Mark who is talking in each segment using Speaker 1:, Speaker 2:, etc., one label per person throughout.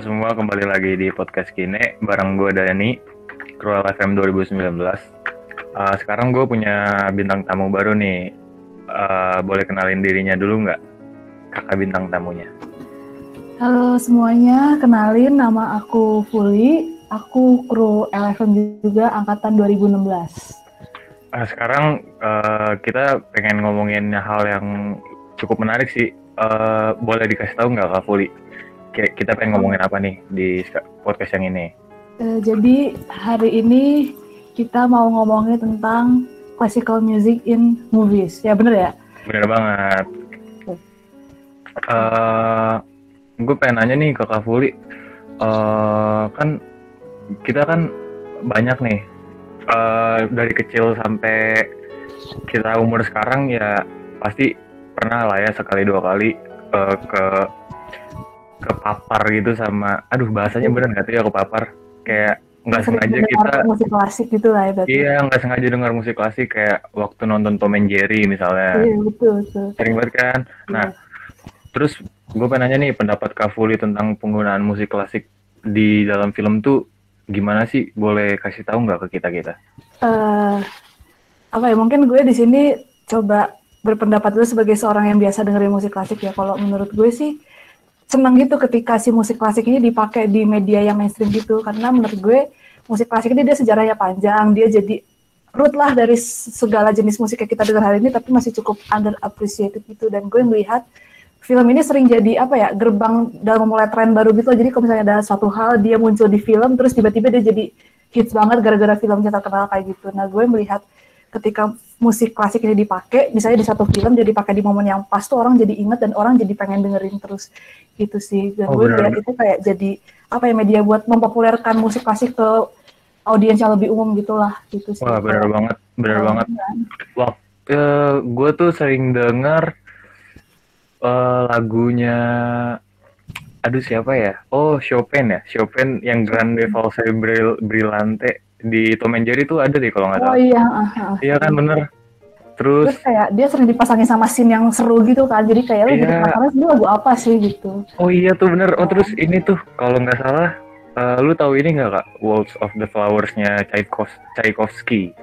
Speaker 1: semua, kembali lagi di podcast Kine bareng gue Dani, Cruel FM 2019. Uh, sekarang gue punya bintang tamu baru nih. Uh, boleh kenalin dirinya dulu nggak, kakak bintang tamunya?
Speaker 2: Halo semuanya, kenalin nama aku Fuli. Aku kru LFM juga angkatan 2016.
Speaker 1: Uh, sekarang uh, kita pengen ngomongin hal yang cukup menarik sih. Uh, boleh dikasih tahu nggak Kak Fuli? Kita pengen ngomongin apa nih di podcast yang ini?
Speaker 2: Uh, jadi hari ini kita mau ngomongin tentang classical music in movies. Ya bener ya?
Speaker 1: Bener banget. Uh, gue pengen nanya nih ke Kak Fuli. Uh, kan kita kan banyak nih uh, dari kecil sampai kita umur sekarang ya pasti pernah lah ya sekali dua kali uh, ke kepapar gitu sama aduh bahasanya bener nggak tuh ya kepapar? Kayak nggak sengaja kita
Speaker 2: musik klasik gitu lah ya berarti.
Speaker 1: iya nggak sengaja dengar musik klasik kayak waktu nonton Tom and Jerry misalnya.
Speaker 2: Iya betul betul.
Speaker 1: Sering banget kan? Nah iya. terus gue pengen nanya nih pendapat Kak Fuli tentang penggunaan musik klasik di dalam film tuh gimana sih? Boleh kasih tahu nggak ke kita kita?
Speaker 2: Uh, apa ya mungkin gue di sini coba berpendapat dulu sebagai seorang yang biasa dengerin musik klasik ya. Kalau menurut gue sih seneng gitu ketika si musik klasik ini dipakai di media yang mainstream gitu. Karena menurut gue musik klasik ini dia sejarahnya panjang dia jadi root lah dari segala jenis musik yang kita dengar hari ini tapi masih cukup under appreciated gitu. Dan gue melihat film ini sering jadi apa ya gerbang dalam memulai tren baru gitu. Jadi kalau misalnya ada suatu hal dia muncul di film terus tiba-tiba dia jadi hits banget gara-gara filmnya terkenal kayak gitu. Nah gue melihat ketika musik klasik ini dipakai, misalnya di satu film jadi pakai di momen yang pas tuh orang jadi inget dan orang jadi pengen dengerin terus gitu sih. Dan oh, gue lihat itu kayak jadi apa ya media buat mempopulerkan musik klasik ke audiens yang lebih umum gitulah gitu sih.
Speaker 1: Wah benar banget, benar oh, banget. Kan? Wah, uh, gue tuh sering denger uh, lagunya aduh siapa ya? Oh Chopin ya, Chopin yang Grande Valse Brillante di Tom and Jerry tuh ada deh kalau nggak
Speaker 2: salah. Oh iya, uh, uh,
Speaker 1: iya kan bener. Terus,
Speaker 2: Terus kayak dia sering dipasangin sama scene yang seru gitu kan, jadi kayak lu iya. jadi penasaran ini lagu apa sih gitu.
Speaker 1: Oh iya tuh bener. Oh terus ini tuh kalau nggak salah, uh, lu tahu ini nggak kak? Waltz of the Flowers-nya Tchaikovsky.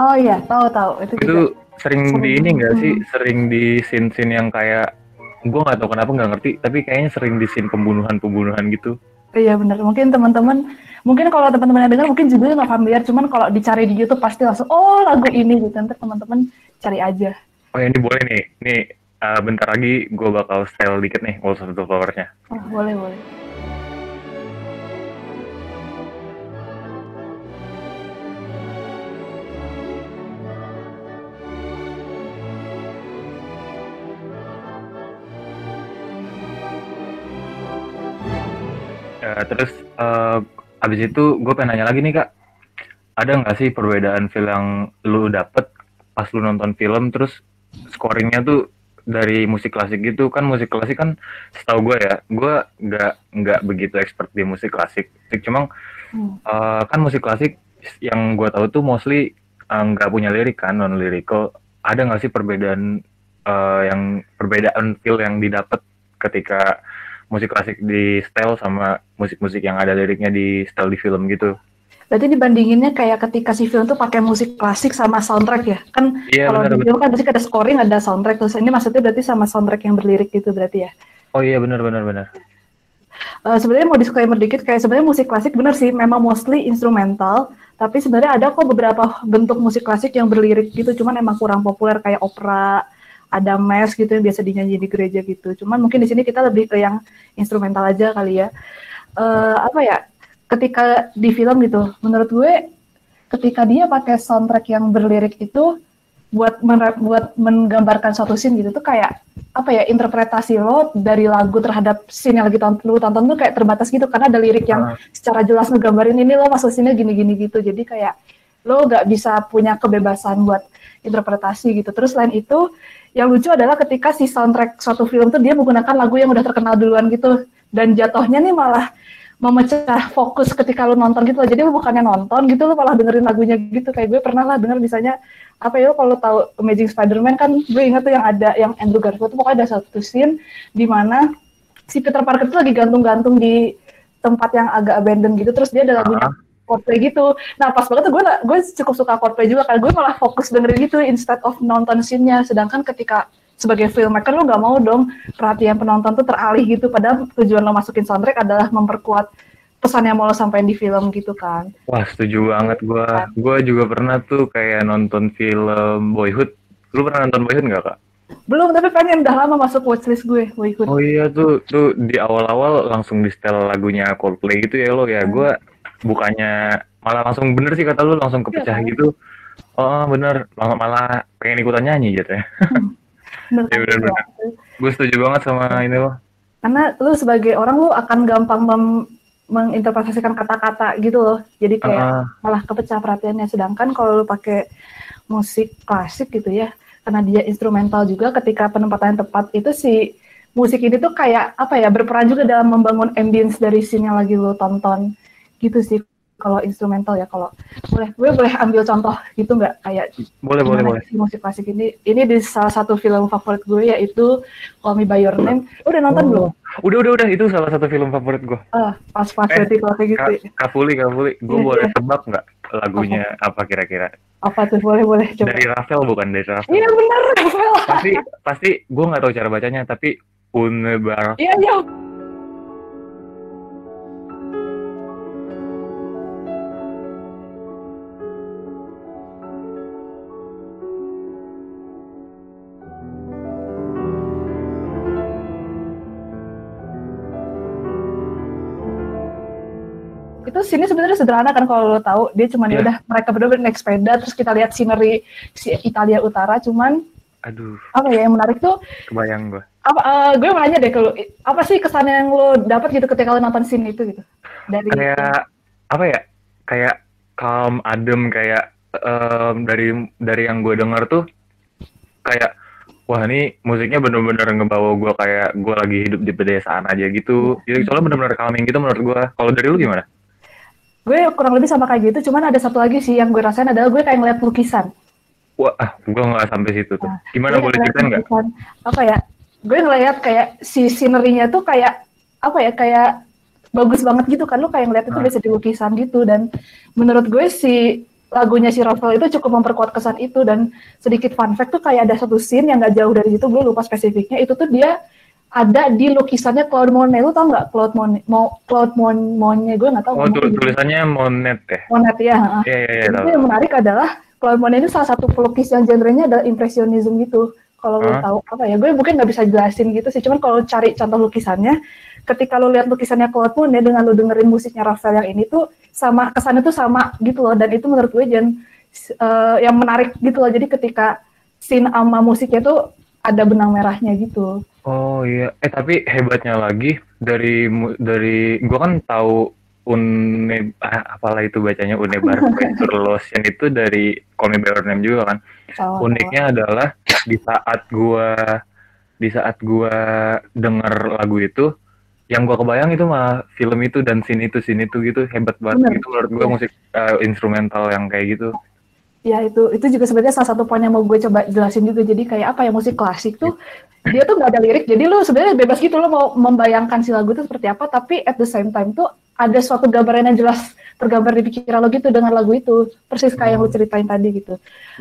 Speaker 2: Oh iya, tahu tahu
Speaker 1: itu. Itu juga. sering, sering di ini nggak sih? Sering di scene-scene yang kayak gue nggak tahu kenapa nggak ngerti, tapi kayaknya sering di scene pembunuhan-pembunuhan gitu.
Speaker 2: Iya benar. Mungkin teman-teman mungkin kalau teman-teman yang dengar mungkin judulnya nggak familiar cuman kalau dicari di YouTube pasti langsung oh lagu ini. Gitu. Nanti teman-teman cari aja.
Speaker 1: Oh ini boleh nih. Nih uh, bentar lagi gue bakal style dikit nih Walls of the Flowers-nya
Speaker 2: oh, boleh boleh
Speaker 1: terus uh, Abis itu gue pengen nanya lagi nih kak, ada nggak sih perbedaan film yang lu dapet pas lu nonton film terus scoringnya tuh dari musik klasik gitu? Kan musik klasik kan setahu gue ya gue nggak nggak begitu expert di musik klasik. Cuma hmm. uh, kan musik klasik yang gue tahu tuh mostly eh, nggak uh, punya lirik kan non lirikal ada nggak sih perbedaan uh, yang perbedaan feel yang didapat ketika musik klasik di style sama musik-musik yang ada liriknya di style di film gitu.
Speaker 2: Berarti dibandinginnya kayak ketika si film tuh pakai musik klasik sama soundtrack ya? Kan iya, kalau di film kan pasti ada scoring, ada soundtrack. Terus ini maksudnya berarti sama soundtrack yang berlirik gitu berarti ya?
Speaker 1: Oh iya benar benar benar.
Speaker 2: Uh, sebenarnya mau disclaimer dikit kayak sebenarnya musik klasik benar sih memang mostly instrumental tapi sebenarnya ada kok beberapa bentuk musik klasik yang berlirik gitu cuman emang kurang populer kayak opera ada mass gitu yang biasa dinyanyi di gereja gitu. Cuman mungkin di sini kita lebih ke yang instrumental aja kali ya. Uh, apa ya? Ketika di film gitu, menurut gue ketika dia pakai soundtrack yang berlirik itu buat buat menggambarkan suatu scene gitu tuh kayak apa ya interpretasi lo dari lagu terhadap scene yang lagi tonton lu tonton tuh kayak terbatas gitu karena ada lirik yang uh. secara jelas ngegambarin ini lo masuk sini gini-gini gitu jadi kayak lo gak bisa punya kebebasan buat interpretasi gitu terus selain itu yang lucu adalah ketika si soundtrack suatu film tuh dia menggunakan lagu yang udah terkenal duluan gitu dan jatuhnya nih malah memecah fokus ketika lu nonton gitu loh. Jadi lu bukannya nonton gitu lu malah dengerin lagunya gitu. Kayak gue pernah lah denger misalnya apa ya kalau tahu Amazing Spider-Man kan gue inget tuh yang ada yang Andrew Garfield tuh pokoknya ada satu scene di mana si Peter Parker tuh lagi gantung-gantung di tempat yang agak abandoned gitu terus dia ada lagunya
Speaker 1: Ah.
Speaker 2: Coldplay gitu. Nah pas banget tuh gue gue cukup suka Coldplay juga kan gue malah fokus dengerin gitu instead of nonton scene-nya. Sedangkan ketika sebagai filmmaker lo nggak mau dong perhatian penonton tuh teralih gitu. Padahal tujuan lo masukin soundtrack adalah memperkuat pesan yang mau lo sampaikan di film gitu kan.
Speaker 1: Wah, setuju banget gua. Gua juga pernah tuh kayak nonton film Boyhood. Lu pernah nonton Boyhood nggak, Kak?
Speaker 2: Belum tapi pengen udah lama masuk watchlist gue Boyhood.
Speaker 1: Oh iya tuh, tuh di awal-awal langsung di setel lagunya Coldplay gitu ya lo ya. Gua bukannya malah langsung bener sih kata lu langsung kepecah
Speaker 2: Iya, kan?
Speaker 1: gitu. Oh bener, malah, malah pengen ikutan nyanyi gitu ya.
Speaker 2: Bener,
Speaker 1: Iya, bener, bener. Gue setuju banget sama ini lo.
Speaker 2: Karena lu sebagai orang lu akan gampang mem- menginterpretasikan kata-kata gitu loh. Jadi kayak
Speaker 1: Ah,
Speaker 2: malah kepecah perhatiannya. Sedangkan kalau lu pakai musik klasik gitu ya, karena dia instrumental juga ketika penempatan yang tepat itu si musik ini tuh kayak apa ya berperan juga dalam membangun ambience dari scene yang lagi lu tonton gitu sih kalau instrumental ya kalau boleh gue boleh ambil contoh gitu nggak kayak
Speaker 1: boleh, boleh, boleh.
Speaker 2: sih musik klasik ini ini di salah satu film favorit gue yaitu Call Me By Your Name udah nonton
Speaker 1: Oh.
Speaker 2: belum?
Speaker 1: Udah, udah, udah. Itu salah satu film favorit gue.
Speaker 2: Ah, pas pas
Speaker 1: Eh,
Speaker 2: kalau kayak gitu
Speaker 1: Kak, Kafuli, Kafuli. Gue
Speaker 2: Iya,
Speaker 1: boleh
Speaker 2: iya.
Speaker 1: tebak nggak lagunya apa kira-kira?
Speaker 2: apa tuh boleh boleh coba
Speaker 1: Dari Rafael bukan dari Rafael.
Speaker 2: iya benar Rafael
Speaker 1: pasti pasti gue nggak tahu cara bacanya tapi Unebar
Speaker 2: iya iya itu sini sebenarnya sederhana kan kalau lo tahu. Dia cuman
Speaker 1: Iya.
Speaker 2: ya udah mereka berdua naik sepeda terus kita lihat scenery si Italia Utara cuman
Speaker 1: aduh.
Speaker 2: apa ya yang menarik tuh?
Speaker 1: Kebayang gue
Speaker 2: apa eh, gue mau nanya deh ke lu apa sih kesan yang lo dapat gitu ketika lo nonton scene itu gitu? Dari
Speaker 1: kayak apa ya kayak calm adem kayak em, dari dari yang gue dengar tuh kayak wah ini musiknya bener-bener ngebawa gue kayak gue lagi hidup di pedesaan aja gitu. Jadi soalnya bener-bener calming gitu menurut gue kalau dari lu gimana
Speaker 2: gue kurang lebih sama kayak gitu cuman ada satu lagi sih yang gue rasain adalah gue kayak ngeliat lukisan.
Speaker 1: Wah ah, gue nggak sampai situ tuh.
Speaker 2: Nah,
Speaker 1: gimana boleh ceritain nggak?
Speaker 2: apa ya? Gue ngeliat kayak si scenery-nya tuh kayak apa ya kayak bagus banget gitu kan. Lu kayak ngeliat itu
Speaker 1: Ah.
Speaker 2: biasa di lukisan gitu. Dan menurut gue si lagunya si Rafael itu cukup memperkuat kesan itu. Dan sedikit fun fact tuh kayak ada satu scene yang gak jauh dari situ gue lupa spesifiknya. Itu tuh dia ada di lukisannya Claude Monet lu tau nggak Claude Monet mau Claude Mon Monet gue nggak tahu
Speaker 1: oh
Speaker 2: ngomongnya
Speaker 1: tu-
Speaker 2: gimana.
Speaker 1: tulisannya Monet ya
Speaker 2: Monet ya
Speaker 1: iya iya iya
Speaker 2: Jadi
Speaker 1: tahu
Speaker 2: yang menarik adalah Claude Monet ini salah satu pelukis yang genrenya adalah impressionism gitu. Kalau lo
Speaker 1: Hah?
Speaker 2: tahu apa ya, gue mungkin nggak bisa jelasin gitu sih. Cuman kalau cari contoh lukisannya, ketika lo lihat lukisannya Claude Monet dengan lo dengerin musiknya Rafael yang ini tuh sama kesannya tuh sama gitu loh. Dan itu menurut gue dan eh, yang menarik gitu loh. Jadi ketika scene sama musiknya tuh ada benang merahnya gitu.
Speaker 1: Oh iya, eh tapi hebatnya lagi dari dari gua kan tahu une ah, apalah itu bacanya Unebar Venture Lotion itu dari Call Me By Your Name juga kan.
Speaker 2: Sama-
Speaker 1: Uniknya adalah di saat gua di saat gua denger lagu itu yang gua kebayang itu malah film itu dan scene itu scene itu gitu hebat banget
Speaker 2: Bener.
Speaker 1: gitu menurut gua musik eh, instrumental yang kayak gitu.
Speaker 2: Ya itu itu juga sebenarnya salah satu poin yang mau gue coba jelasin juga. Jadi kayak apa ya musik klasik tuh dia tuh nggak ada lirik. Jadi lu sebenarnya bebas gitu lo mau membayangkan si lagu itu seperti apa. Tapi at the same time tuh ada suatu gambaran yang jelas tergambar di pikiran lo gitu dengan lagu itu. Persis kayak yang lu ceritain tadi gitu.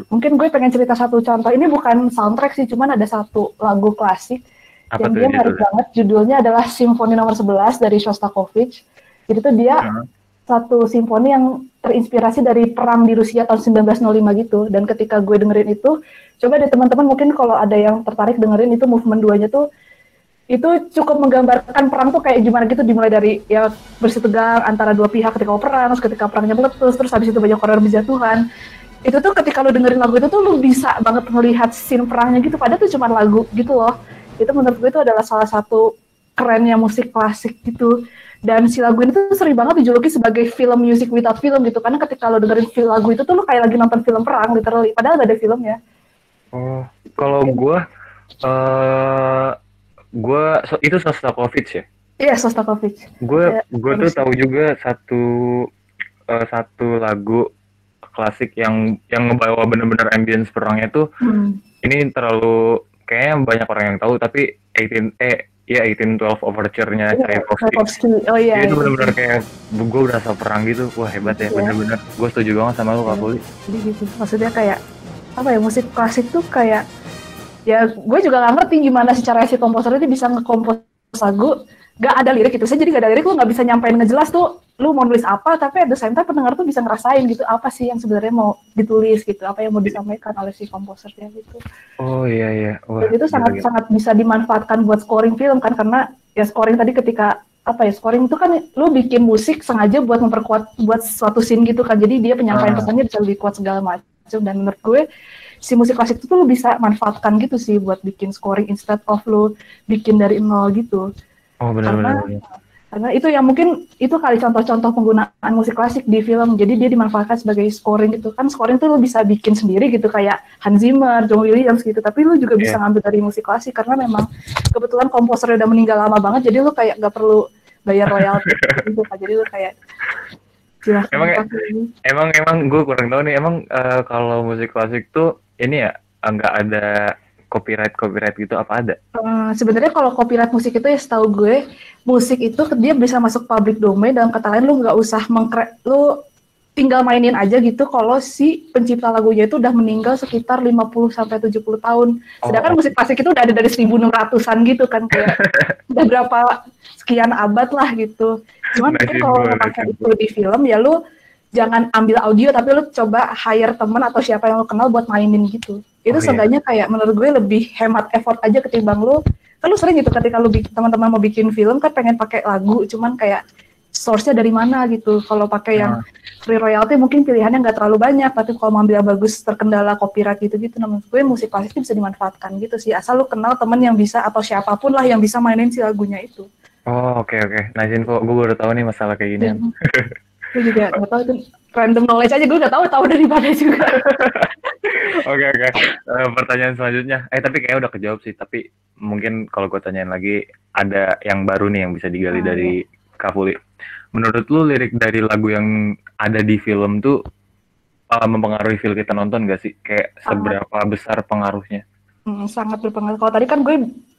Speaker 2: Mungkin gue pengen cerita satu contoh. Ini bukan soundtrack sih, cuman ada satu lagu klasik
Speaker 1: Apa
Speaker 2: yang dia menarik banget. Judulnya adalah Simfoni nomor 11 dari Shostakovich. Jadi tuh dia
Speaker 1: Hmm.
Speaker 2: Satu simfoni yang terinspirasi dari perang di Rusia tahun 1905 gitu. Dan ketika gue dengerin itu, coba deh teman-teman mungkin kalau ada yang tertarik dengerin itu movement duanya tuh itu cukup menggambarkan perang tuh kayak gimana gitu dimulai dari ya bersih tegang antara dua pihak ketika perang, terus ketika perangnya meletus, terus habis itu banyak korban berjatuhan. Itu tuh ketika lu dengerin lagu itu tuh lu bisa banget melihat scene perangnya gitu, padahal tuh cuma lagu gitu loh. Itu menurut gue itu adalah salah satu kerennya musik klasik gitu dan si lagu ini tuh sering banget dijuluki sebagai film music without film gitu. Karena ketika lo dengerin film lagu itu tuh lo kayak lagi nonton film perang literally. Padahal gak ada filmnya.
Speaker 1: Oh, kalau gua eh gua so- itu Shostakovich ya.
Speaker 2: iya Shostakovich
Speaker 1: Gue
Speaker 2: Ya,
Speaker 1: gue tuh tahu juga satu eh, satu lagu klasik yang yang ngebawa bener-bener ambience perangnya tuh.
Speaker 2: Hmm.
Speaker 1: ini terlalu kayaknya banyak orang yang tahu tapi 18 eh Iya, 1812 Overture-nya
Speaker 2: Iya,
Speaker 1: Tchaikovsky.
Speaker 2: Oh iya.
Speaker 1: itu
Speaker 2: iya.
Speaker 1: benar-benar kayak gue berasa perang gitu. Wah hebat ya,
Speaker 2: Iya.
Speaker 1: bener-bener. Gue setuju banget sama lu, Kak
Speaker 2: Iya.
Speaker 1: Puli.
Speaker 2: Jadi gitu. Maksudnya kayak apa ya musik klasik tuh kayak ya gue juga gak ngerti gimana sih caranya si komposer itu bisa ngekompos lagu gak ada lirik gitu saya jadi gak ada lirik lu nggak bisa nyampein ngejelas tuh lu mau nulis apa tapi at the same time pendengar tuh bisa ngerasain gitu apa sih yang sebenarnya mau ditulis gitu apa yang mau disampaikan oleh si komposernya gitu
Speaker 1: Oh iya iya. Wah,
Speaker 2: dan itu sangat
Speaker 1: gila-gila.
Speaker 2: sangat bisa dimanfaatkan buat scoring film kan karena ya scoring tadi ketika apa ya scoring itu kan lu bikin musik sengaja buat memperkuat buat suatu scene gitu kan jadi dia penyampaian
Speaker 1: Ah.
Speaker 2: pesannya bisa lebih kuat segala macam dan menurut gue si musik klasik itu tuh lu bisa manfaatkan gitu sih buat bikin scoring instead of lu bikin dari nol gitu
Speaker 1: Oh benar-benar. benar.
Speaker 2: karena itu yang mungkin itu kali contoh-contoh penggunaan musik klasik di film jadi dia dimanfaatkan sebagai scoring gitu kan scoring tuh lu bisa bikin sendiri gitu kayak Hans Zimmer, John Williams gitu tapi lu juga bisa
Speaker 1: Iya.
Speaker 2: ngambil dari musik klasik karena memang kebetulan komposernya udah meninggal lama banget jadi lu kayak nggak perlu bayar royalti gitu kan jadi lu kayak silahkan
Speaker 1: Emang. Emang emang gue kurang tahu nih. Emang eh, kalau musik klasik tuh ini ya nggak ada copyright copyright gitu apa ada?
Speaker 2: Eh, sebenarnya kalau copyright musik itu ya setahu gue musik itu dia bisa masuk public domain dalam kata lain lu nggak usah mengkre lu tinggal mainin aja gitu kalau si pencipta lagunya itu udah meninggal sekitar 50 sampai 70 tahun. Sedangkan
Speaker 1: Oh.
Speaker 2: musik klasik itu udah ada dari 1600-an gitu kan kayak udah berapa sekian abad lah gitu. Cuman mungkin
Speaker 1: Nasib
Speaker 2: kalau pakai itu di film ya lu jangan ambil audio tapi lu coba hire temen atau siapa yang lu kenal buat mainin gitu. Itu
Speaker 1: Oh, iya.
Speaker 2: seenggaknya kayak menurut gue lebih hemat effort aja ketimbang lu kan lu sering gitu ketika lu teman-teman mau bikin film kan pengen pakai lagu cuman kayak source-nya dari mana gitu. Kalau pakai yang free royalty mungkin pilihannya nggak terlalu banyak, tapi kalau mau ambil yang bagus terkendala copyright gitu-gitu, nah menurut gue musik klasik itu bisa dimanfaatkan gitu sih. Asal lu kenal temen yang bisa atau siapa pun lah yang bisa mainin si lagunya itu.
Speaker 1: Oh oke oke. Nice info. Gue baru tahu nih masalah kayak gini.
Speaker 2: Gue juga nggak tahu itu random knowledge aja gue nggak tahu tahu dari mana juga.
Speaker 1: Oke oke. Eh, pertanyaan selanjutnya. Eh tapi kayaknya udah kejawab sih. Tapi mungkin kalau gue tanyain lagi ada yang baru nih yang bisa digali
Speaker 2: Oh,
Speaker 1: dari Kak Fuli. Menurut lu lirik dari lagu yang ada di film tuh uh, mempengaruhi feel kita nonton gak sih? Kayak
Speaker 2: Sangat.
Speaker 1: seberapa besar pengaruhnya?
Speaker 2: Hmm, sangat berpengaruh. Kalau tadi kan gue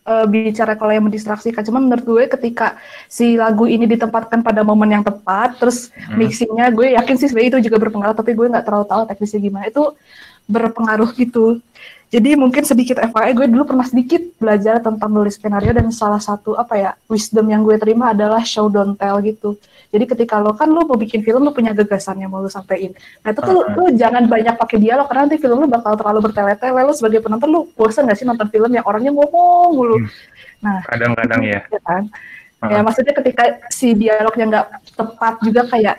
Speaker 2: eh, bicara kalau yang mendistraksikan, cuman menurut gue ketika si lagu ini ditempatkan pada momen yang tepat, terus
Speaker 1: Hmm.
Speaker 2: mixingnya gue yakin sih sebenarnya itu juga berpengaruh, tapi gue nggak terlalu tahu teknisnya gimana. Itu berpengaruh gitu. Jadi mungkin sedikit FYI, gue dulu pernah sedikit belajar tentang nulis skenario dan salah satu apa ya wisdom yang gue terima adalah show don't tell gitu. Jadi ketika lo kan lo mau bikin film lo punya gagasan yang mau lo sampein. Nah itu tuh lo, lo jangan banyak pakai dialog karena nanti film lo bakal terlalu bertele-tele. Lo sebagai penonton lo bosan gak sih nonton film yang orangnya ngomong mulu.
Speaker 1: Hmm.
Speaker 2: Nah
Speaker 1: Kadang-kadang ya.
Speaker 2: ya kan?
Speaker 1: Heeh.
Speaker 2: Ya maksudnya ketika si dialognya nggak tepat juga kayak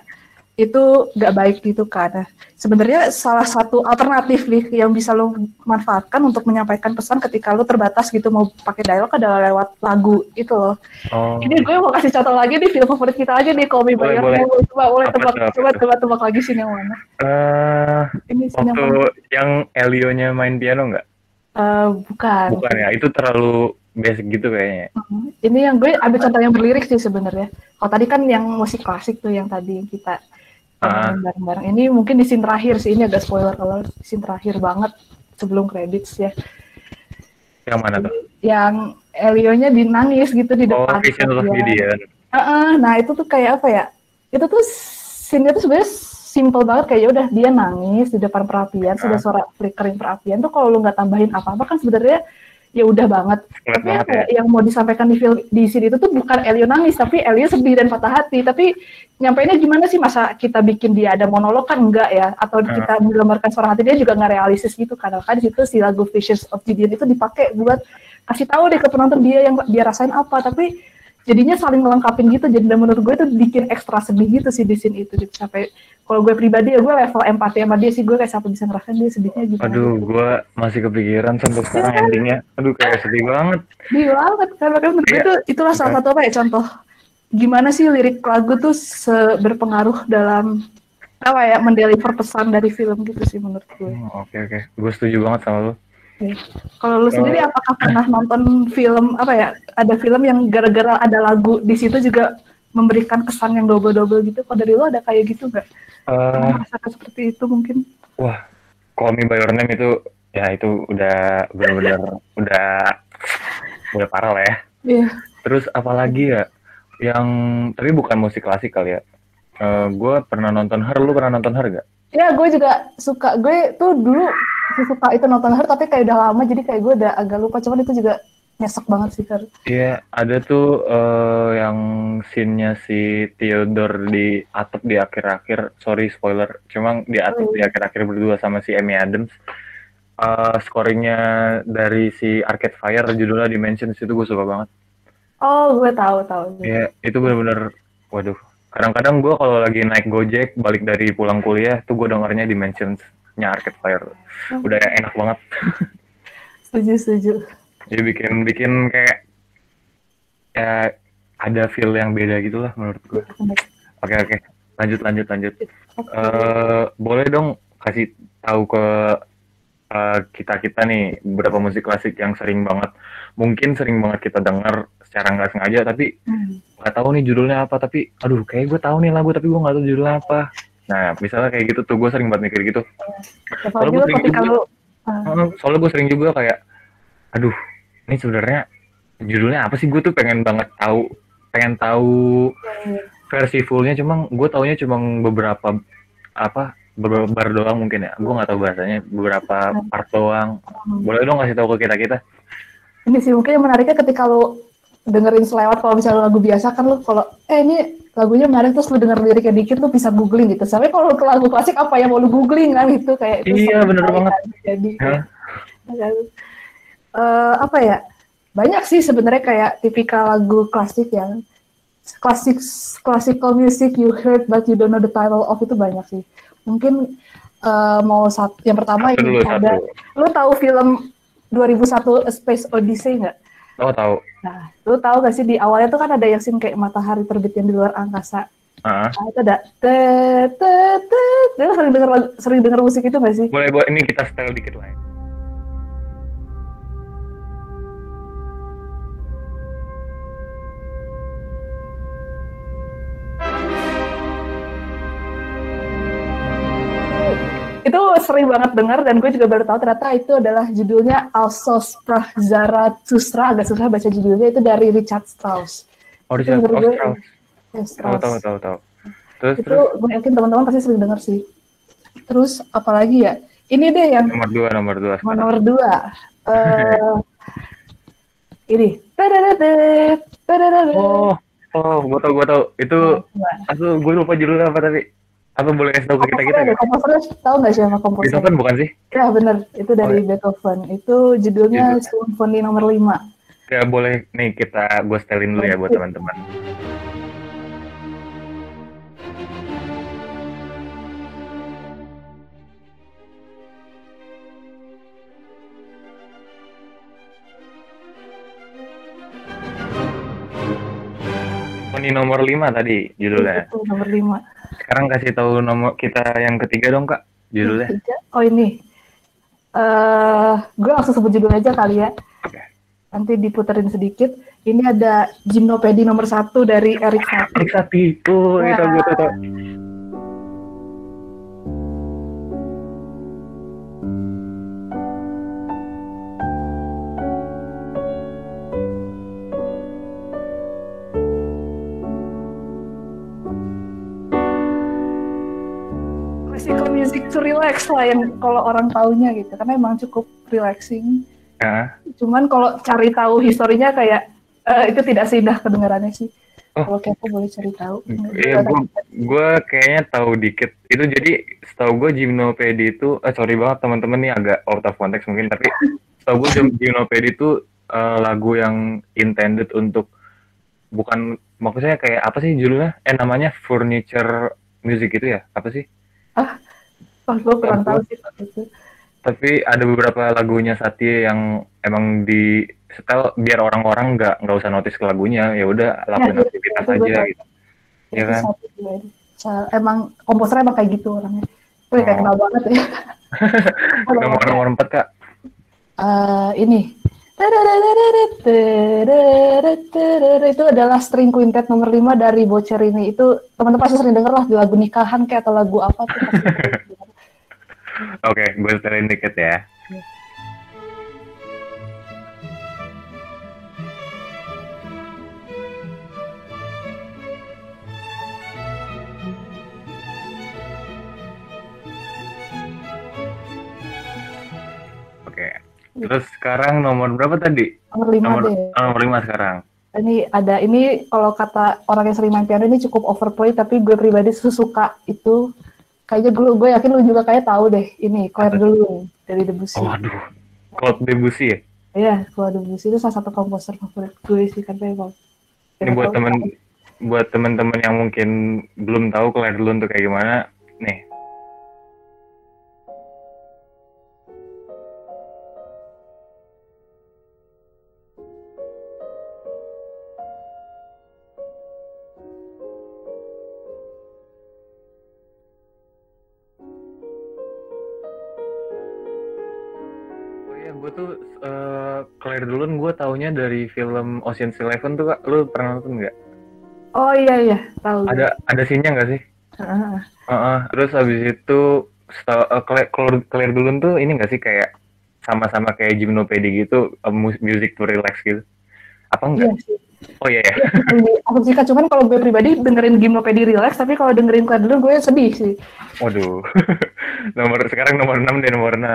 Speaker 2: itu nggak baik gitu kan. Sebenarnya salah satu alternatif nih yang bisa lo manfaatkan untuk menyampaikan pesan ketika lo terbatas gitu mau pakai dialog adalah lewat lagu itu loh.
Speaker 1: Oh.
Speaker 2: Ini gue mau kasih contoh lagi nih film favorit kita aja nih Call Me By Your. Name. Coba boleh tebak coba coba tebak lagi sih yang mana.
Speaker 1: Eh,
Speaker 2: Ini scene yang
Speaker 1: waktu
Speaker 2: mana?
Speaker 1: yang Elio-nya main piano nggak?
Speaker 2: Eh, bukan.
Speaker 1: Bukan ya, itu terlalu basic gitu kayaknya.
Speaker 2: Hmm, Ini yang gue ambil contoh yang berlirik sih sebenarnya. Kalau tadi kan yang musik klasik tuh yang tadi kita
Speaker 1: Ah.
Speaker 2: bareng-bareng. Ini mungkin di scene terakhir sih, ini agak spoiler kalau scene terakhir banget sebelum credits ya.
Speaker 1: Yang mana tuh?
Speaker 2: Yang Elio-nya dinangis gitu di
Speaker 1: Oh,
Speaker 2: depan.
Speaker 1: Vision of. Gideon.
Speaker 2: Heeh, nah itu tuh kayak apa ya? Itu tuh scene tuh sebenarnya simple banget kayak ya udah dia nangis di depan perapian, sudah
Speaker 1: Ah.
Speaker 2: suara flickering perapian tuh kalau lu nggak tambahin apa-apa kan sebenarnya ya udah banget. Tapi
Speaker 1: banget
Speaker 2: apa
Speaker 1: ya.
Speaker 2: ya, yang mau disampaikan di film di sini itu tuh bukan Elio nangis, tapi Elio sedih dan patah hati. Tapi nyampeinnya gimana sih masa kita bikin dia ada monolog kan enggak ya? Atau
Speaker 1: Ah.
Speaker 2: kita menggambarkan suara hati dia juga nggak realistis gitu kan? Kan di situ si lagu Visions of Gideon itu dipakai buat kasih tahu deh ke penonton dia yang dia rasain apa. Tapi jadinya saling melengkapin gitu. Jadi dan menurut gue itu bikin ekstra sedih gitu sih di scene itu. Gitu. Sampai kalau gue pribadi ya gue level empati sama dia sih gue kayak sampai bisa ngerasain dia sedihnya gitu.
Speaker 1: Aduh, gua masih kepikiran sampai sekarang endingnya. Aduh, kayak sedih banget.
Speaker 2: Sedih banget kan makanya menurut gue
Speaker 1: Iya.
Speaker 2: itu itulah salah satu apa ya contoh gimana sih lirik lagu tuh berpengaruh dalam apa ya mendeliver pesan dari film gitu sih menurut gue.
Speaker 1: Hmm, Oke, oke. Gue setuju banget sama
Speaker 2: Kalau lu sendiri apakah pernah nonton film apa ya ada film yang gara-gara ada lagu di situ juga memberikan kesan yang double-double gitu? Kalau dari lu ada kayak gitu nggak?
Speaker 1: Eh,
Speaker 2: Pernah merasakan seperti itu mungkin?
Speaker 1: wah, Call Me By Your Name itu ya itu udah benar-benar udah udah parah lah ya.
Speaker 2: Iya.
Speaker 1: terus apalagi ya yang tapi bukan musik klasik kali ya Eh gue pernah nonton Her lu pernah nonton Her gak?
Speaker 2: Ya, gue juga suka. Gue tuh dulu suka itu nonton Her, tapi kayak udah lama, jadi kayak gue udah agak lupa. Cuman itu juga nyesek banget sih, Her.
Speaker 1: Iya, ada tuh eh, yang scene-nya si Theodore di atap di akhir-akhir. Sorry spoiler, cuma di atap
Speaker 2: Oh,
Speaker 1: di
Speaker 2: iya.
Speaker 1: akhir-akhir berdua sama si Amy Adams. Eh scoringnya dari si Arcade Fire judulnya Dimensions itu gue suka banget.
Speaker 2: Oh, gue tahu, tahu.
Speaker 1: Iya, itu bener-bener, waduh. Kadang-kadang gue kalau lagi naik Gojek balik dari pulang kuliah tuh gue dengernya Dimensions-nya Arcade Fire. Udah enak banget.
Speaker 2: Setuju, setuju.
Speaker 1: Jadi bikin bikin kayak ya ada feel yang beda gitu lah menurut gue. Oke oke, lanjut lanjut lanjut. Eh boleh dong kasih tahu ke kita kita nih beberapa musik klasik yang sering banget, mungkin sering banget kita dengar secara nggak sengaja, tapi
Speaker 2: Hmm.
Speaker 1: nggak tahu nih judulnya apa, tapi aduh kayak gue tahu nih lagu tapi gue nggak tahu judulnya apa. Nah misalnya kayak gitu tuh gue sering banget mikir gitu. Kalau
Speaker 2: lo
Speaker 1: gue sering
Speaker 2: ketika
Speaker 1: juga-
Speaker 2: lu
Speaker 1: Heeh, Soalnya gue sering juga kayak, aduh ini sebenarnya judulnya apa sih? Gue tuh pengen banget tahu, pengen tahu versi fullnya, cuma gue taunya cuma beberapa apa beberapa bar doang mungkin ya. Gue nggak tahu bahasanya beberapa part doang. Boleh dong kasih tahu ke kita kita.
Speaker 2: ini sih mungkin yang menariknya ketika lu dengerin selewat kalau misalnya lagu biasa kan lu kalau eh ini lagunya menarik terus lu denger liriknya dikit lu bisa googling gitu. Sampai kalau ke lagu klasik apa yang mau lu googling kan gitu kayak itu
Speaker 1: Iya, bener banget.
Speaker 2: kan Jadi
Speaker 1: Hah?
Speaker 2: Eh, apa ya? Banyak sih sebenarnya kayak tipikal lagu klasik yang klasik classical music you heard but you don't know the title of itu banyak sih. Mungkin eh, mau satu yang pertama
Speaker 1: Satu dulu
Speaker 2: ada
Speaker 1: satu.
Speaker 2: lu tahu film 2001 A Space Odyssey nggak?
Speaker 1: Oh tahu.
Speaker 2: Nah, lu tahu gak sih di awalnya tuh kan ada yang scene kayak matahari terbit yang di luar angkasa.
Speaker 1: Ah,
Speaker 2: Nah, itu ada tet tet tet. Lu sering denger sering denger musik itu gak sih?
Speaker 1: boleh boleh ini kita setel dikit lah. ya.
Speaker 2: Itu sering banget denger dan gue juga baru tahu ternyata itu adalah judulnya Alsos Zarathustra agak susah baca judulnya itu dari Richard Strauss.
Speaker 1: Oh, Richard
Speaker 2: gue-
Speaker 1: Strauss.
Speaker 2: Ya,
Speaker 1: Tahu
Speaker 2: Strauss.
Speaker 1: tahu tahu tahu. Terus
Speaker 2: Itu
Speaker 1: terus
Speaker 2: gue yakin teman-teman pasti sering denger sih. Terus apalagi ya? Ini deh yang
Speaker 1: nomor dua nomor dua. sekarang.
Speaker 2: Nomor dua. eh ini.
Speaker 1: Oh oh gue tau gue tau itu aku gue lupa judulnya apa tapi apa boleh kasih tahu ke kita kita nggak?
Speaker 2: komposernya tahu nggak siapa komposer?
Speaker 1: Beethoven bukan sih?
Speaker 2: Ya bener, itu dari
Speaker 1: Oh, iya.
Speaker 2: Beethoven. Itu judulnya
Speaker 1: Judulnya.
Speaker 2: Symphony nomor 5.
Speaker 1: Ya boleh nih kita gue setelin dulu ya buat teman-teman. Ini nomor 5 tadi judulnya.
Speaker 2: Itu nomor 5.
Speaker 1: Sekarang kasih tahu nomor kita yang ketiga dong kak judulnya.
Speaker 2: Oh ini. eh gue langsung sebut judul aja kali ya.
Speaker 1: Oke.
Speaker 2: Nanti diputerin sedikit. Ini ada Gymnopedi nomor satu dari Eric Satie.
Speaker 1: Erik Sati. Oh itu gue tahu.
Speaker 2: Music to relax lah yang kalau orang taunya gitu. Karena emang cukup relaxing.
Speaker 1: Ya.
Speaker 2: Cuman kalau cari tahu historinya kayak eh, itu tidak seindah kedengarannya sih.
Speaker 1: Oh.
Speaker 2: Kalau kepo boleh cari tahu.
Speaker 1: Iya, gue gue kayaknya tahu dikit. Itu jadi setahu gue Gymnopedi itu, eh sorry banget teman-teman nih agak out of context mungkin, tapi setahu gue Gym- Gymnopedi itu eh, lagu yang intended untuk bukan maksudnya kayak apa sih judulnya? Eh namanya furniture music itu ya? Apa sih?
Speaker 2: Oh, gue kurang tahu sih itu.
Speaker 1: Tapi ada beberapa lagunya Satya yang emang di setel biar orang-orang nggak nggak usah notice ke lagunya, ya udah lakuin
Speaker 2: iya,
Speaker 1: aktivitas
Speaker 2: itu
Speaker 1: aja gitu. Iya kan?
Speaker 2: Emang komposernya emang kayak gitu orangnya. Wih, kayak
Speaker 1: Oh.
Speaker 2: kenal banget ya.
Speaker 1: Nomor nomor empat kak.
Speaker 2: Eh, ini. Itu adalah string quintet nomor 5 dari Bocerini. Itu teman-teman pasti sering denger lah di lagu nikahan kayak atau lagu apa tuh.
Speaker 1: Oke, okay, gue setelin deket ya. Terus sekarang nomor berapa tadi?
Speaker 2: Nomor lima
Speaker 1: nomor,
Speaker 2: deh.
Speaker 1: Oh, nomor lima sekarang.
Speaker 2: Ini ada ini kalau kata orang yang sering main piano ini cukup overplay tapi gue pribadi suka itu kayaknya gue gue yakin lu juga kayak tahu deh ini Claire de Lune dari Debussy.
Speaker 1: Oh, aduh. Claude Debussy ya?
Speaker 2: Iya, Claire Debussy itu salah satu komposer favorit gue sih kan.
Speaker 1: Ini buat temen buat temen-temen yang mungkin belum tahu Claire de Lune tuh kayak gimana, nih. Taunya dari film Ocean's Eleven tuh kak, lu pernah nonton nggak?
Speaker 2: Oh iya iya, tahu.
Speaker 1: Ada ada scene-nya nggak sih?
Speaker 2: Heeh.
Speaker 1: Heeh, terus habis itu seta- eh, Claire, Claire, Claire de Lune tuh ini nggak sih kayak sama-sama kayak gymnopedi gitu, mu- music to relax gitu? Apa
Speaker 2: Iya
Speaker 1: enggak?
Speaker 2: sih.
Speaker 1: Oh iya ya.
Speaker 2: Aku suka cuman kalau gue pribadi dengerin Gymnopedi relax tapi kalau dengerin Claire de Lune gue sedih sih.
Speaker 1: Waduh. nomor sekarang nomor 6 deh nomor 6.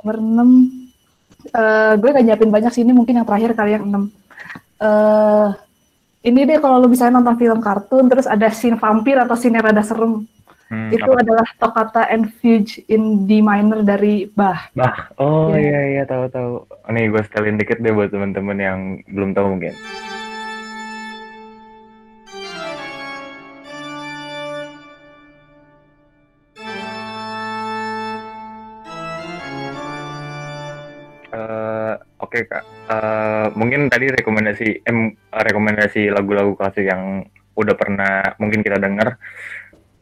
Speaker 2: Nomor 6 eh gue gak nyiapin banyak sih ini mungkin yang terakhir kali yang 6. Eh ini deh kalau lo bisa nonton film kartun terus ada scene vampir atau scene yang rada serem.
Speaker 1: Hmm,
Speaker 2: itu
Speaker 1: apa?
Speaker 2: adalah Toccata and Fugue in D minor dari Bach.
Speaker 1: Bah, oh
Speaker 2: Iya.
Speaker 1: iya iya tahu tahu. Nih gue setelin dikit deh buat teman-teman yang belum tahu mungkin. Oke kak, Eh, mungkin tadi rekomendasi em rekomendasi lagu-lagu klasik yang udah pernah mungkin kita dengar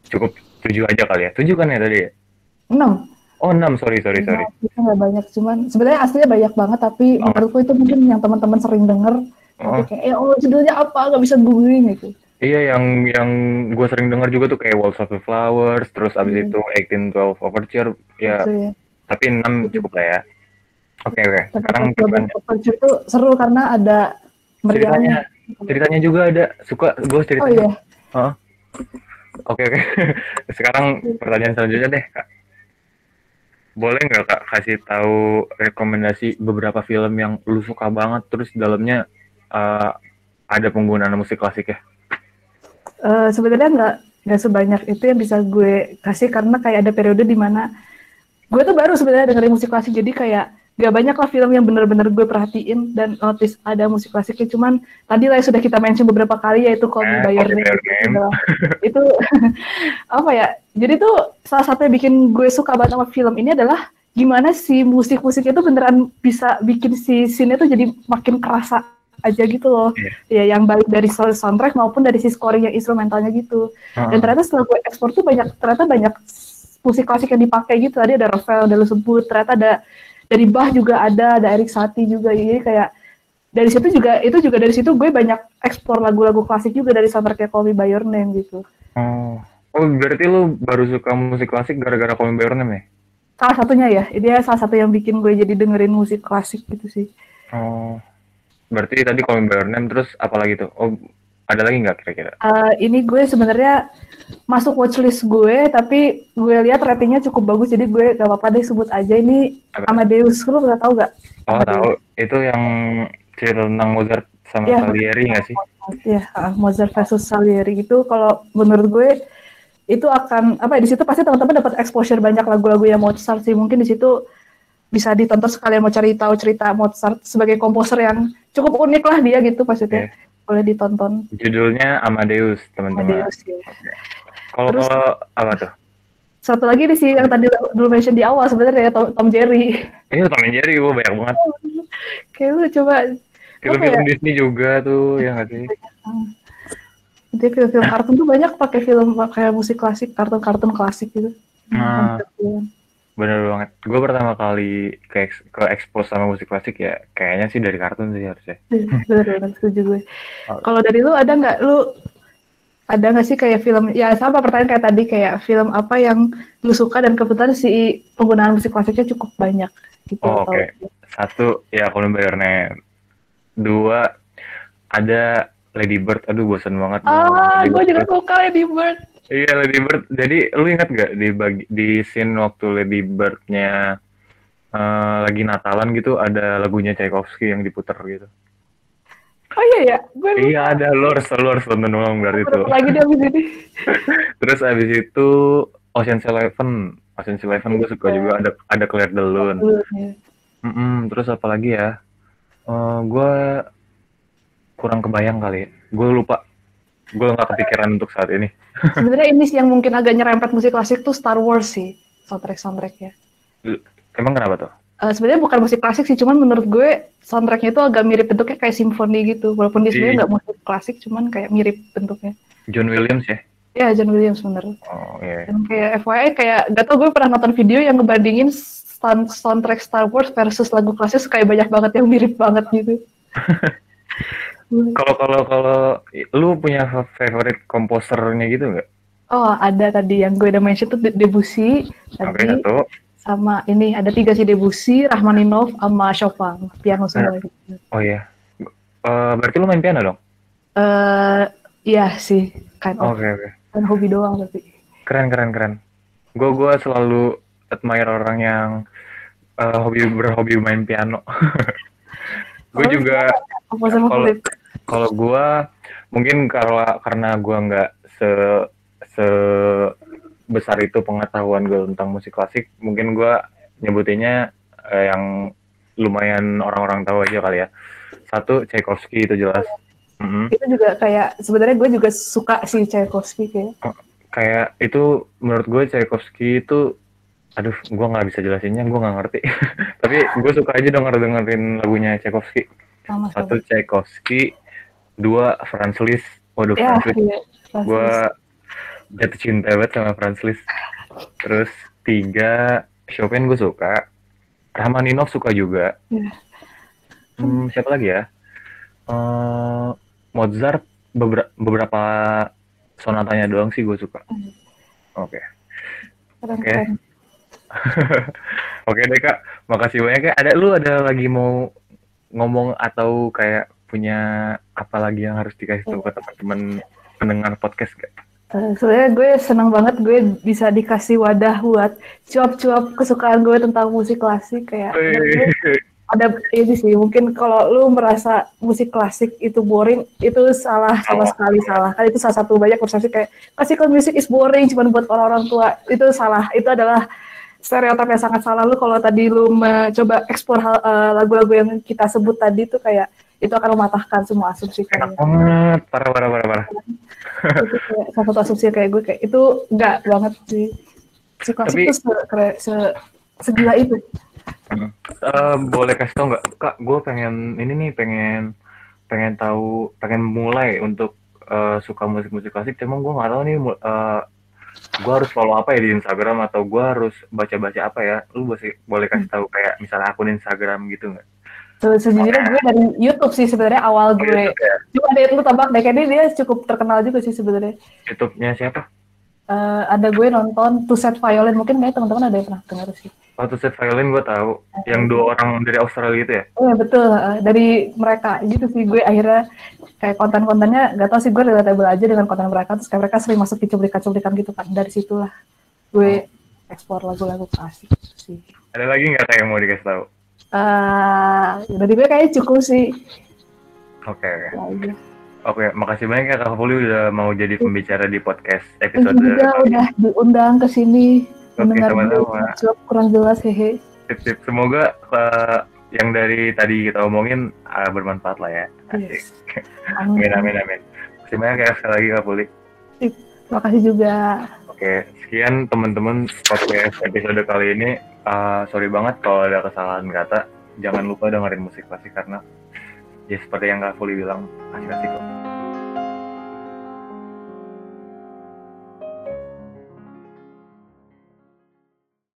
Speaker 1: cukup tujuh aja kali ya. Tujuh kan ya tadi? ya?
Speaker 2: 6.
Speaker 1: Oh enam, sorry sorry sorry.
Speaker 2: Itu nggak banyak cuman sebenarnya aslinya banyak banget tapi
Speaker 1: Oh.
Speaker 2: menurutku itu mungkin yang teman-teman sering denger tapi
Speaker 1: Oh.
Speaker 2: kayak eh oh judulnya apa nggak bisa googling gitu.
Speaker 1: Iya yang yang gue sering dengar juga tuh kayak Waltz of the Flowers, terus abis
Speaker 2: Hmm.
Speaker 1: itu 1812 Overture, ya
Speaker 2: ya.
Speaker 1: tapi 6 cukup lah ya. Oke oke, sekarang
Speaker 2: Tapi kalau
Speaker 1: ceritanya,
Speaker 2: Overture itu seru karena ada
Speaker 1: ceritanya,
Speaker 2: meriahnya.
Speaker 1: ceritanya juga ada suka gue
Speaker 2: Oh
Speaker 1: ceritanya.
Speaker 2: iya,
Speaker 1: Hah? Oke oke, sekarang pertanyaan selanjutnya deh kak. Boleh nggak kak kasih tahu rekomendasi beberapa film yang lu suka banget, terus dalamnya eh, ada penggunaan musik klasik ya?
Speaker 2: Eh, sebenarnya nggak nggak sebanyak itu yang bisa gue kasih karena kayak ada periode di mana gue tuh baru sebenarnya dengerin musik klasik jadi kayak gak banyak lah film yang bener-bener gue perhatiin dan notice ada musik klasiknya cuman tadi lah sudah kita mention beberapa kali yaitu Call Me
Speaker 1: Eh,
Speaker 2: By Your
Speaker 1: Name.
Speaker 2: Name. itu apa ya jadi tuh salah satu yang bikin gue suka banget sama film ini adalah gimana si musik-musiknya tuh beneran bisa bikin si scene itu jadi makin kerasa aja gitu loh
Speaker 1: Iya.
Speaker 2: ya yang baik dari sound- soundtrack maupun dari si scoring yang instrumentalnya gitu dan
Speaker 1: Heeh.
Speaker 2: ternyata setelah gue ekspor tuh banyak ternyata banyak musik klasik yang dipakai gitu tadi ada Rafael udah lu sebut ternyata ada dari Bach juga ada ada Erik Satie juga jadi kayak dari situ juga itu juga dari situ gue banyak ekspor lagu-lagu klasik juga dari soundtrack Call Me By Your Name gitu
Speaker 1: Oh. oh, berarti lu baru suka musik klasik gara-gara Call Me By Your Name ya?
Speaker 2: salah satunya ya dia salah satu yang bikin gue jadi dengerin musik klasik gitu sih
Speaker 1: Oh, berarti tadi Call Me By Your Name terus apa lagi tuh? Oh, ada lagi nggak kira-kira?
Speaker 2: Eh, ini gue sebenarnya masuk watchlist gue tapi gue lihat ratingnya cukup bagus jadi gue gak apa-apa deh sebut aja ini
Speaker 1: Apa?
Speaker 2: Amadeus lu pernah tahu gak?
Speaker 1: Oh,
Speaker 2: Amadeus.
Speaker 1: tahu. Itu yang cerita tentang Mozart sama
Speaker 2: Iya.
Speaker 1: Salieri nggak sih?
Speaker 2: Ya, ah, Mozart versus Salieri itu kalau menurut gue itu akan apa ya di situ pasti teman-teman dapat exposure banyak lagu-lagu yang Mozart sih mungkin di situ bisa ditonton sekalian mau cari tahu cerita Mozart sebagai komposer yang cukup unik lah dia gitu maksudnya boleh ditonton
Speaker 1: Judulnya Amadeus, teman-teman.
Speaker 2: Amadeus ya.
Speaker 1: Kalau
Speaker 2: Terus-
Speaker 1: kalau apa tuh?
Speaker 2: Satu lagi nih sih yang tadi dulu mention di awal sebenarnya ya, Tom, Tom Jerry.
Speaker 1: Ini Tom and Jerry, gue banyak banget.
Speaker 2: Kayak lu coba
Speaker 1: Film-film
Speaker 2: ya?
Speaker 1: Disney juga tuh, ya nggak sih?
Speaker 2: dia film-film kartun tuh banyak pakai film pakai musik klasik, kartun-kartun klasik gitu.
Speaker 1: Nah.
Speaker 2: Hmm.
Speaker 1: Bener banget. Gue pertama kali ke, eks- ke expose sama musik klasik ya, kayaknya sih dari kartun sih harusnya.
Speaker 2: Bener-bener setuju gue.
Speaker 1: Oh.
Speaker 2: Kalau dari lu ada nggak lu ada nggak sih kayak film ya sama pertanyaan kayak tadi kayak film apa yang lu suka dan kebetulan si penggunaan musik klasiknya cukup banyak gitu.
Speaker 1: Oh, oke.
Speaker 2: Kalau-
Speaker 1: Satu, ya Your Name. Dua, ada Lady Bird. Aduh, bosan banget.
Speaker 2: Ah, gue juga suka Lady Bird.
Speaker 1: Iya Lady Bird. Jadi lu ingat gak di bagi, di scene waktu Lady Bird-nya eh, lagi Natalan gitu ada lagunya Tchaikovsky yang diputer gitu.
Speaker 2: Oh iya ya, gue
Speaker 1: Iya ada lu harus lu harus tonton ulang berarti itu.
Speaker 2: lagi di abis ini.
Speaker 1: Terus abis itu Ocean's Eleven, Ocean's Eleven gue suka juga ada ada Claire de Lune.
Speaker 2: Ya.
Speaker 1: Mm-mm, terus apa lagi ya? Eh gue kurang kebayang kali. Gue lupa. Gue nggak kepikiran untuk saat ini.
Speaker 2: Sebenarnya ini sih yang mungkin agak nyerempet musik klasik tuh Star Wars sih soundtrack soundtracknya.
Speaker 1: Emang kenapa tuh?
Speaker 2: Eh, sebenarnya bukan musik klasik sih, cuman menurut gue soundtracknya itu agak mirip bentuknya kayak simfoni gitu. Walaupun dia sebenarnya
Speaker 1: Iya.
Speaker 2: nggak musik klasik, cuman kayak mirip bentuknya.
Speaker 1: John Williams ya?
Speaker 2: Ya, John Williams bener.
Speaker 1: Oh iya.
Speaker 2: Dan kayak FYI kayak gak tau gue pernah nonton video yang ngebandingin sound- soundtrack Star Wars versus lagu klasik kayak banyak banget yang mirip banget gitu.
Speaker 1: Kalau kalau kalau lu punya favorite komposernya gitu nggak?
Speaker 2: oh, ada tadi yang gue udah mention tuh De- Debussy tadi
Speaker 1: satu.
Speaker 2: sama ini ada tiga sih Debussy, Rachmaninoff sama Chopin, piano semua gitu.
Speaker 1: Oh iya. Eh, berarti lu main piano dong?
Speaker 2: Eh, iya sih, of,
Speaker 1: Oke oke.
Speaker 2: kan hobi doang tapi.
Speaker 1: Keren keren keren. Gue gue selalu admire orang yang eh, hobi berhobi main piano. gue
Speaker 2: Oh,
Speaker 1: juga
Speaker 2: Komposer
Speaker 1: Kalau- kalau gue mungkin kalau karena gue nggak se se besar itu pengetahuan gue tentang musik klasik, mungkin gue nyebutinnya eh, yang lumayan orang-orang tahu aja kali ya. Satu Tchaikovsky itu jelas. Mm-mm.
Speaker 2: Itu juga kayak sebenarnya gue juga suka sih Tchaikovsky kayak.
Speaker 1: Kayak itu menurut gue Tchaikovsky itu aduh gue nggak bisa jelasinnya gue nggak ngerti tapi gue suka aja denger dengerin lagunya Tchaikovsky
Speaker 2: sama
Speaker 1: satu Tchaikovsky. Dua Franz Liszt. Waduh
Speaker 2: Ya,
Speaker 1: Franz Liszt.
Speaker 2: pasti.
Speaker 1: gue jatuh cinta banget sama Franz Liszt. Terus tiga Chopin gue suka. Rachmaninoff suka juga.
Speaker 2: Iya.
Speaker 1: hmm, siapa lagi ya? Eh, Mozart beberapa beberapa sonatanya doang sih gue suka.
Speaker 2: Hmm.
Speaker 1: oke.
Speaker 2: Keren-keren.
Speaker 1: oke deh kak. Makasih banyak ya. Ada lu ada lagi mau ngomong atau kayak punya apa lagi yang harus dikasih tahu ke teman-teman pendengar podcast gak?
Speaker 2: Eh, sebenarnya gue senang banget gue bisa dikasih wadah buat cuap-cuap kesukaan gue tentang musik klasik kayak ada ini sih mungkin kalau lu merasa musik klasik itu boring itu salah sama sekali salah. Kan itu salah satu banyak persepsi kayak classical music is boring cuma buat orang-orang tua. Itu salah. Itu adalah stereotip yang sangat salah. Lu kalau tadi lu mencoba ekspor hal- eh, lagu-lagu yang kita sebut tadi tuh kayak itu akan mematahkan semua asumsi
Speaker 1: enak
Speaker 2: kalian
Speaker 1: banget. Parah parah parah parah.
Speaker 2: Itu kayak salah satu asumsi kayak gue kayak itu enggak banget sih. Si klasik
Speaker 1: Tapi-
Speaker 2: itu se, kere- se- segila itu.
Speaker 1: Eh, boleh kasih tau nggak? Kak gue pengen ini nih pengen pengen tahu pengen mulai untuk eh, suka musik musik klasik. Cuman gue nggak tahu nih uh, gue harus follow apa ya di Instagram atau gue harus baca baca apa ya? Lu boleh boleh kasih tahu kayak misalnya akun Instagram gitu nggak?
Speaker 2: Se- sejujurnya gue dari YouTube sih sebenarnya awal gue.
Speaker 1: YouTube ya?
Speaker 2: cuma dari lu tambah deh kayaknya dia cukup terkenal juga sih sebenarnya.
Speaker 1: YouTube-nya siapa
Speaker 2: Eh, ada gue nonton Two Set Violin mungkin kayak teman-teman ada yang pernah dengar sih.
Speaker 1: Waktu set violin gue tahu. Yang dua orang dari Australia itu ya?
Speaker 2: Oh ya betul. Eh, dari mereka gitu sih. Gue akhirnya kayak konten-kontennya gak tau sih gue relatable aja dengan konten mereka. Terus kayak mereka sering masuk di cuplikan-cuplikan gitu kan dari situlah gue ekspor lagu-lagu klasik sih.
Speaker 1: Ada lagi nggak kayak yang mau dikasih tahu?
Speaker 2: Eh dari gue kayaknya cukup sih.
Speaker 1: Oke oke.
Speaker 2: Ya aja.
Speaker 1: Oke makasih banyak ya kak Puli udah mau jadi pembicara di podcast episode
Speaker 2: juga udah diundang ke sini
Speaker 1: Oke, sama-sama.
Speaker 2: kurang jelas hehe.
Speaker 1: Sip, sip. Semoga eh, yang dari tadi kita omongin eh, bermanfaat lah ya. Asik.
Speaker 2: Yes.
Speaker 1: Amin, amin, amin. Terima kasih banyak ya sekali lagi Kak Puli.
Speaker 2: Terima kasih juga.
Speaker 1: Oke, sekian teman-teman podcast episode kali ini. Eh, sorry banget kalau ada kesalahan kata. Jangan lupa dengerin musik klasik karena ya seperti yang Kak Puli bilang, asik-asik.